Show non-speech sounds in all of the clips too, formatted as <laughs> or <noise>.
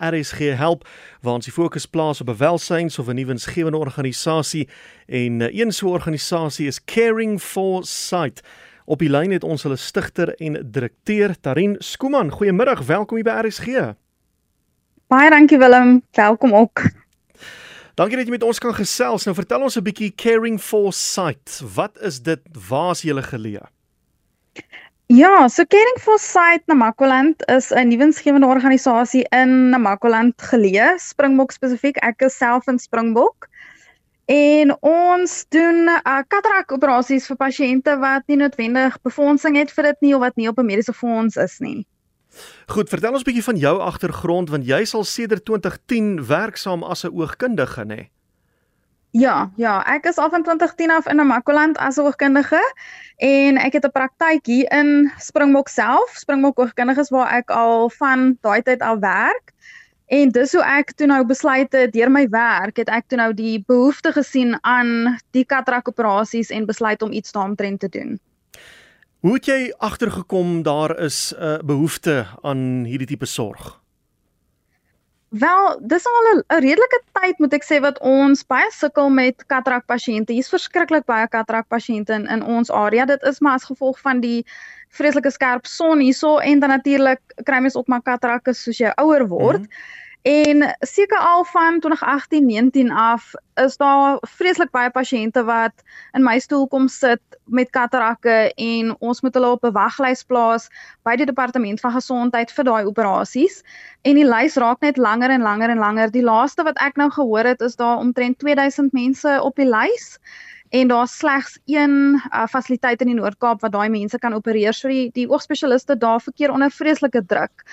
RSG help waar ons die fokus plaas op 'n welsyns of 'n nuwensgewende organisasie en eh, een so 'n organisasie is Caring for Sight. Op die lyn het ons hulle stigter en direkteur Tarin Skooman. Goeiemiddag, welkom hier by RSG. Baie dankie Willem, welkom ook. Dankie dat jy met ons kan gesels. Nou vertel ons 'n bietjie Caring for Sight. Wat is dit? Waar is julle geleë? Ja, so Caring for Sight Namakoland is 'n nuwensgewende organisasie in Namakoland geleë, Springbok spesifiek. Ek is self in Springbok. En ons doen uh, katarak operasies vir pasiënte wat nie noodwendig befondsing het vir dit nie of wat nie op 'n mediese fonds is nie. Goed, vertel ons 'n bietjie van jou agtergrond want jy sal sedert 2010 werksaam as 'n oogkundige, nê? Ja, ja, ek is al van 2010 af in Namakoland as 'n oogkundige en ek het 'n praktyk hier in Springbok self, Springbok Oogkundiges waar ek al van daai tyd al werk. En dis hoe ek toe nou besluit het deur my werk het ek toe nou die behoefte gesien aan die katarak operasies en besluit om iets daaromtrent te doen. Hoe het jy agtergekom daar is 'n uh, behoefte aan hierdie tipe sorg? Wel, dis al 'n redelike tyd moet ek sê wat ons baie sukkel met katarak pasiënte. Hier's verskriklik baie katarak pasiënte in, in ons area. Dit is maar as gevolg van die vreeslike skerp son hierso en dan natuurlik kry mens ook maar katarakke soos jy ouer word. Mm -hmm. En seker al van 2018-19 af is daar vreeslik baie pasiënte wat in my stoel kom sit met katarakke en ons moet hulle op 'n waglys plaas by die departement van gesondheid vir daai operasies. En die lys raak net langer en langer en langer. Die laaste wat ek nou gehoor het is daar omtrent 2000 mense op die lys en daar's slegs een uh, fasiliteit in die Noord-Kaap wat daai mense kan opereer. So die die oogspesialiste daar verkeer onder vreeslike druk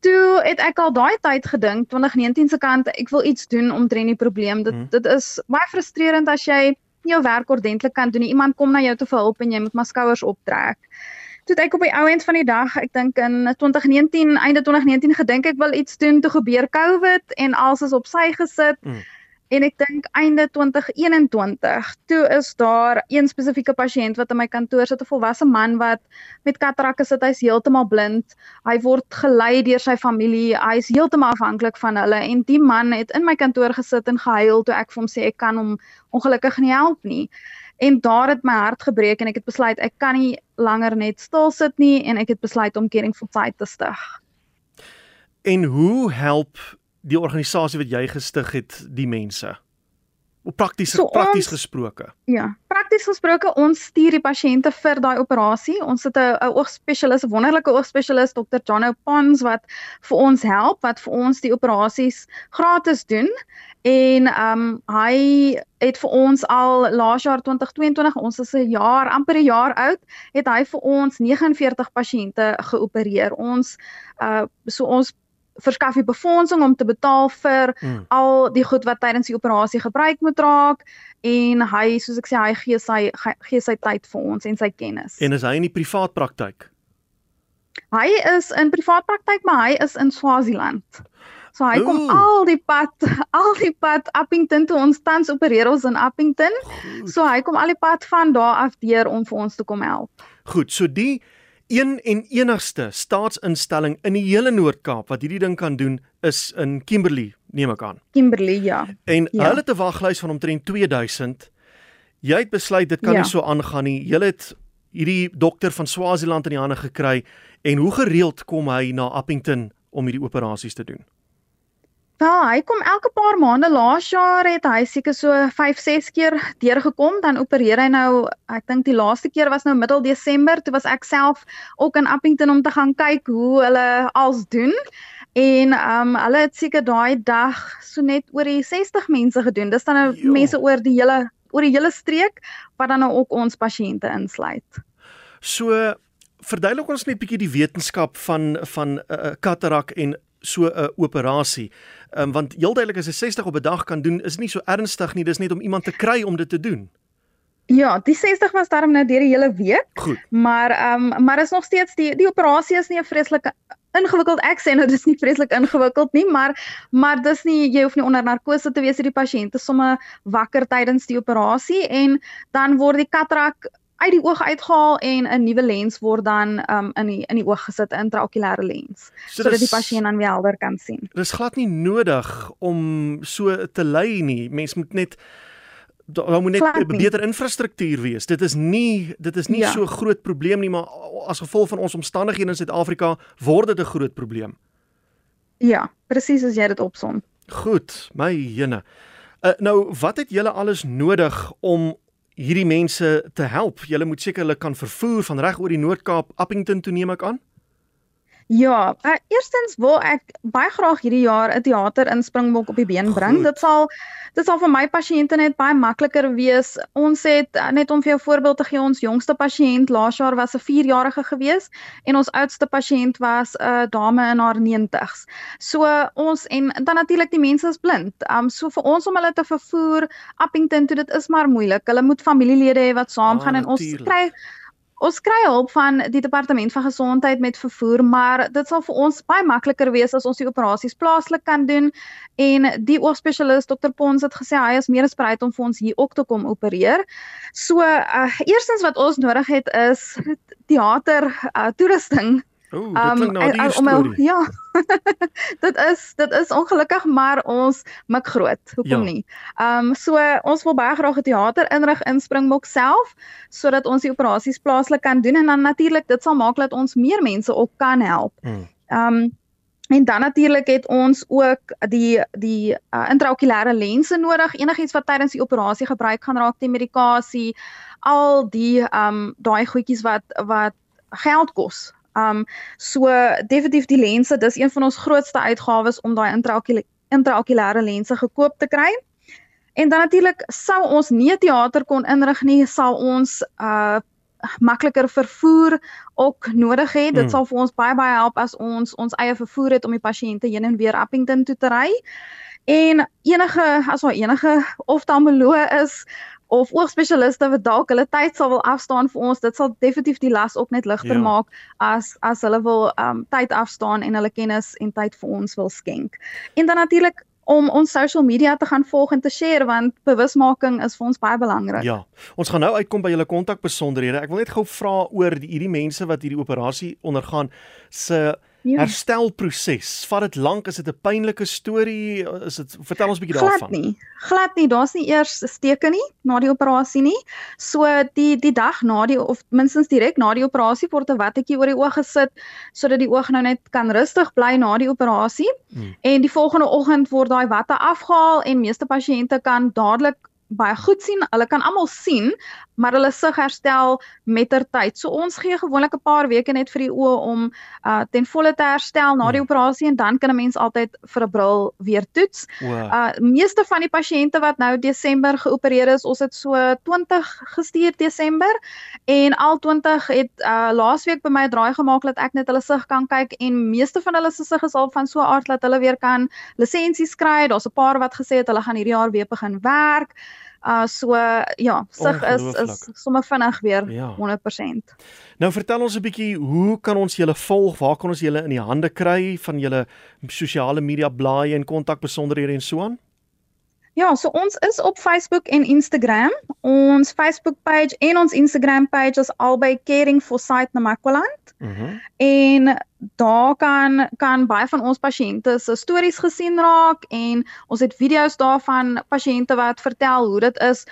toe het ek al daai tyd gedink 2019 se kant ek wil iets doen om dren die probleem. Dit hmm. dit is baie frustrerend as jy jou werk ordentlik kan doen iemand kom na jou te help en jy moet maar skouers optrek. Toe ek op die ou end van die dag ek dink in 2019 einde 2019 gedink ek wil iets doen. Toe gebeur covid en alles is op sy gesit. Hmm. En ek dink einde 2021, toe is daar een spesifieke pasiënt wat in my kantoor sit, 'n volwasse man wat met katarakke sit, hy's heeltemal blind. Hy word gelei deur sy familie. Hy's heeltemal afhanklik van hulle en die man het in my kantoor gesit en gehuil toe ek vir hom sê ek kan hom ongelukkig nie help nie. En daar het my hart gebreek en ek het besluit ek kan nie langer net stil sit nie en ek het besluit om Caring for Sight te stig. En hoe help die organisasie wat jy gestig het die mense? Op prakties so prakties gesproke. Ja, prakties gesproke ons stuur die pasiënte vir daai operasie. Ons het 'n oogspesialis, 'n wonderlike oogspesialis Dr. Jono Pons wat vir ons help, wat vir ons die operasies gratis doen. En ehm um, hy het vir ons al laas jaar 2022, ons is 'n jaar amper 'n jaar oud, het hy vir ons 49 pasiënte geopereer. Ons uh so ons verskaf jy befondsing om te betaal vir hmm. al die goed wat tydens die operasie gebruik moet raak en hy soos ek sê hy gee sy gee sy tyd vir ons en sy kennis. En is hy in die privaat praktyk? Hy is in privaat praktyk, maar hy is in Swaziland. So hy Ooh. kom al die pad <laughs> al die pad Appington toe ons tans opereer ons in Appington. Goed. So hy kom al die pad van daar af deur om vir ons te kom help. Goed, so die een en enigste staatsinstelling in die hele Noord-Kaap wat hierdie ding kan doen is in Kimberley, neem ek aan. Kimberley, ja. En ja. hulle het 'n waglys van omtrent 2000. Jy het besluit dit kan ja. nie so aangaan nie. Jy het hierdie dokter van Swaziland in die hande gekry en hoe gereeld kom hy na Appington om hierdie operasies te doen? Wel, hy kom elke paar maande. Laas jaar het hy seker so 5, 6 keer deurgekom, dan opereer hy nou, ek dink die laaste keer was nou middel Desember, toe was ek self ook in Appington om te gaan kyk hoe hulle als doen. En ehm um, hulle het seker daai dag so net oor die 60 mense gedoen. Dis dan nou jo. mense oor die hele oor die hele streek wat dan nou ook ons pasiënte insluit. So verduidelik ons net bietjie die wetenskap van van 'n uh, katarak en so 'n operasie. Ehm um, want heel duidelik as jy 60 op 'n dag kan doen, is nie so ernstig nie, dis net om iemand te kry om dit te doen. Ja, die 60 was daarom nou deur die hele week. Goed. Maar ehm um, maar is nog steeds die die operasie is nie 'n vreeslike ingewikkeld ek sê nou dis nie vreeslik ingewikkeld nie, maar maar dis nie jy hoef nie onder narkose te wees hierdie pasiënte somme wakker tydens die operasie en dan word die katrak uit die oog uitgehaal en 'n nuwe lens word dan um in die in die oog gesit, 'n intraokulêre lens, so sodat die pasiënt dan weer helder kan sien. Dis glad nie nodig om so te ly nie. Mens moet net daar moet net beter infrastruktuur wees. Dit is nie dit is nie ja. so groot probleem nie, maar as gevolg van ons omstandighede in Suid-Afrika word dit 'n groot probleem. Ja, presies as jy dit opsom. Goed, my jene. Uh, nou, wat het julle alles nodig om hierdie mense te help? Julle moet sekerlik kan vervoer van reg oor die Noord-Kaap Appington toe neem ek aan. Ja, uh, eerstens wil ek baie graag hierdie jaar 'n teater in Springbok op die been bring. Goed. Dit sal dit sal vir my pasiënte net baie makliker wees. Ons het uh, net om vir jou voorbeeld te gee, ons jongste pasiënt laas jaar was 'n 4-jarige gewees en ons oudste pasiënt was 'n uh, dame in haar 90's. So ons en dan natuurlik die mense is blind. Um so vir ons om hulle te vervoer Appington toe dit is maar moeilik. Hulle moet familielede hê wat saamgaan ja, en ons kry Ons kry hulp van die departement van gesondheid met vervoer, maar dit sal vir ons baie makliker wees as ons die operasies plaaslik kan doen en die oogspesialis Dr Pons het gesê hy is meer as bereid om vir ons hier ook te kom opereer. So, uh, eerstens wat ons nodig het is teater uh, toerusting Ooh, dit klink um, na die storie. <laughs> Ja. dit is dit is ongelukkig maar ons mik groot. Hoekom ja. nie? Ehm um, so ons wil baie graag 'n teater inrig in Springbok self sodat ons die operasies plaaslik kan doen en dan natuurlik dit sal maak dat ons meer mense ook kan help. Hmm. Ehm um, En dan natuurlik het ons ook die die uh, intraokulêre lense nodig. Enigiets wat tydens die operasie gebruik gaan raak, die medikasie, al die ehm um, daai goedjies wat wat geld kos. Um so definitief die lense, dis een van ons grootste uitgawes om daai intraokulêre lense gekoop te kry. En dan natuurlik sou ons nie 'n teater kon inrig nie, sal ons uh makliker vervoer ook nodig hê. Dit hmm. sal vir ons baie baie help as ons ons eie vervoer het om die pasiënte heen en weer Appington toe te ry. En enige as daar enige oftalmoloog is of oogspesialiste wat dalk hulle tyd sal wil afstaan vir ons, dit sal definitief die las ook net ligter ja. maak as as hulle wil um tyd afstaan en hulle kennis en tyd vir ons wil skenk. En dan natuurlik om ons social media te gaan volg en te share want bewusmaking is vir ons baie belangrik. Ja. Ons gaan nou uitkom by julle kontakbesonderhede. Ek wil net gou vra oor die hierdie mense wat hierdie operasie ondergaan se ja. herstelproses. Vat dit lank? Is dit 'n pynlike storie? Is dit vertel ons 'n bietjie daarvan? Glad nie. Glad nie. Daar's nie eers steke nie na die operasie nie. So die die dag na die of minstens direk na die operasie word 'n wattetjie oor die oog gesit sodat die oog nou net kan rustig bly na die operasie. Hmm. En die volgende oggend word daai watte afgehaal en meeste pasiënte kan dadelik baie goed sien. Hulle kan almal sien, maar hulle sig herstel mettertyd. So ons gee gewoonlik 'n paar weke net vir die oë om uh ten volle te herstel na die ja. operasie en dan kan 'n mens altyd vir 'n bril weer toets. Wow. Uh meeste van die pasiënte wat nou Desember geopereer is, ons het so 20 gestuur Desember en al 20 het uh laasweek by my 'n draai gemaak dat ek net hulle sig kan kyk en meeste van hulle se sig is al van so 'n aard dat hulle weer kan lisensies kry. Daar's 'n paar wat gesê het hulle gaan hierdie jaar weer begin werk. Uh so ja, sig is is sommer vinnig weer ja. 100%. Nou vertel ons 'n bietjie, hoe kan ons julle volg? Waar kan ons julle in die hande kry van julle sosiale media blaaie en kontakbesonderhede en so aan? Ja, so ons is op Facebook en Instagram. Ons Facebook page en ons Instagram page is albei Caring for Sight Namakwaland. Mhm. Mm en daar kan kan baie van ons pasiënte se stories gesien raak en ons het video's daarvan pasiënte wat vertel hoe dit is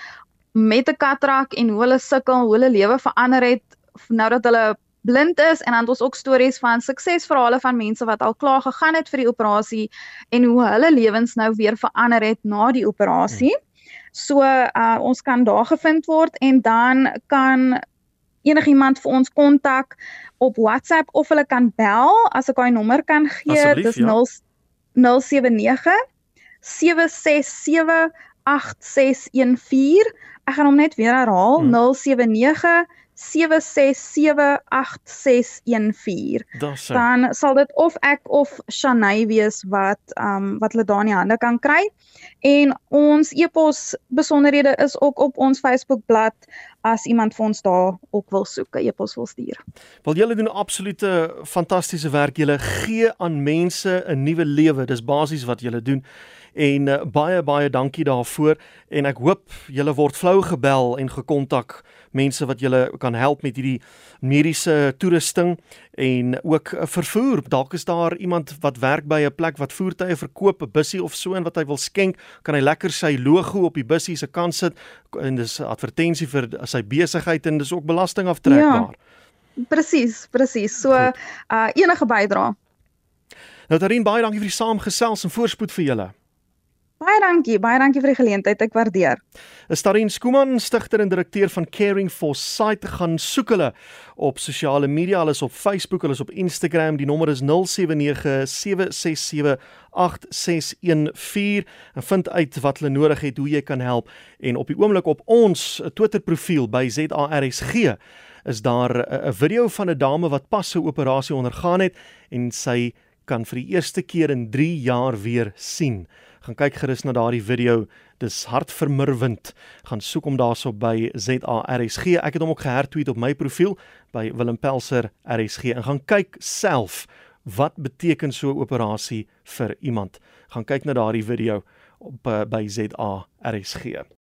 met 'n katrak en hoe hulle sukkel, hoe hulle lewe verander het nou dat hulle blind is en dan het ons ook stories van suksesverhale van mense wat al klaar gegaan het vir die operasie en hoe hulle lewens nou weer verander het na die operasie. So uh, ons kan daar gevind word en dan kan enigiemand vir ons kontak op WhatsApp of hulle kan bel as ek daai nommer kan gee. Dis ja. 079 767 8614. Ek gaan hom net weer herhaal. Hmm. 079 07678614. Dan sal dit of ek of Shanay wees wat um, wat hulle daar in die hande kan kry. En ons e-pos besonderhede is ook op ons Facebookblad as iemand vir ons daar ook wil soek, 'n e-pos wil stuur. Wil julle doen absolute fantastiese werk. Julle gee aan mense 'n nuwe lewe. Dis basies wat julle doen en uh, baie baie dankie daarvoor en ek hoop julle word flou gebel en gekontak mense wat julle kan help met hierdie mediese toerusting en ook vervoer. Dalk is daar iemand wat werk by 'n plek wat voertuie verkoop, 'n bussie of so en wat hy wil skenk, kan hy lekker sy logo op die bussie se kant sit en dis 'n advertensie vir sy besigheid en dis ook belastingaftrekbaar. Ja, presies, presies. So Goed. uh enige bydrae. Nou Darien, baie dankie vir die saamgesels en voorspoed vir julle. Baie dankie, baie dankie vir die geleentheid. Ek waardeer. Starin Skuman, stigter en direkteur van Caring for Sight, gaan soek hulle op sosiale media, hulle is op Facebook, hulle is op Instagram. Die nommer is 0797678614 en vind uit wat hulle nodig het, hoe jy kan help en op die oomblik op ons Twitter profiel by ZARSG is daar 'n video van 'n dame wat pas 'n operasie ondergaan het en sy kan vir die eerste keer in 3 jaar weer sien gaan kyk gerus na daardie video. Dis hartvermurwend. Gaan soek hom daarso by ZARSG. Ek het hom ook gehertweet op my profiel by Willem Pelser RSG en gaan kyk self wat beteken so 'n operasie vir iemand. Gaan kyk na daardie video op uh, by ZARSG.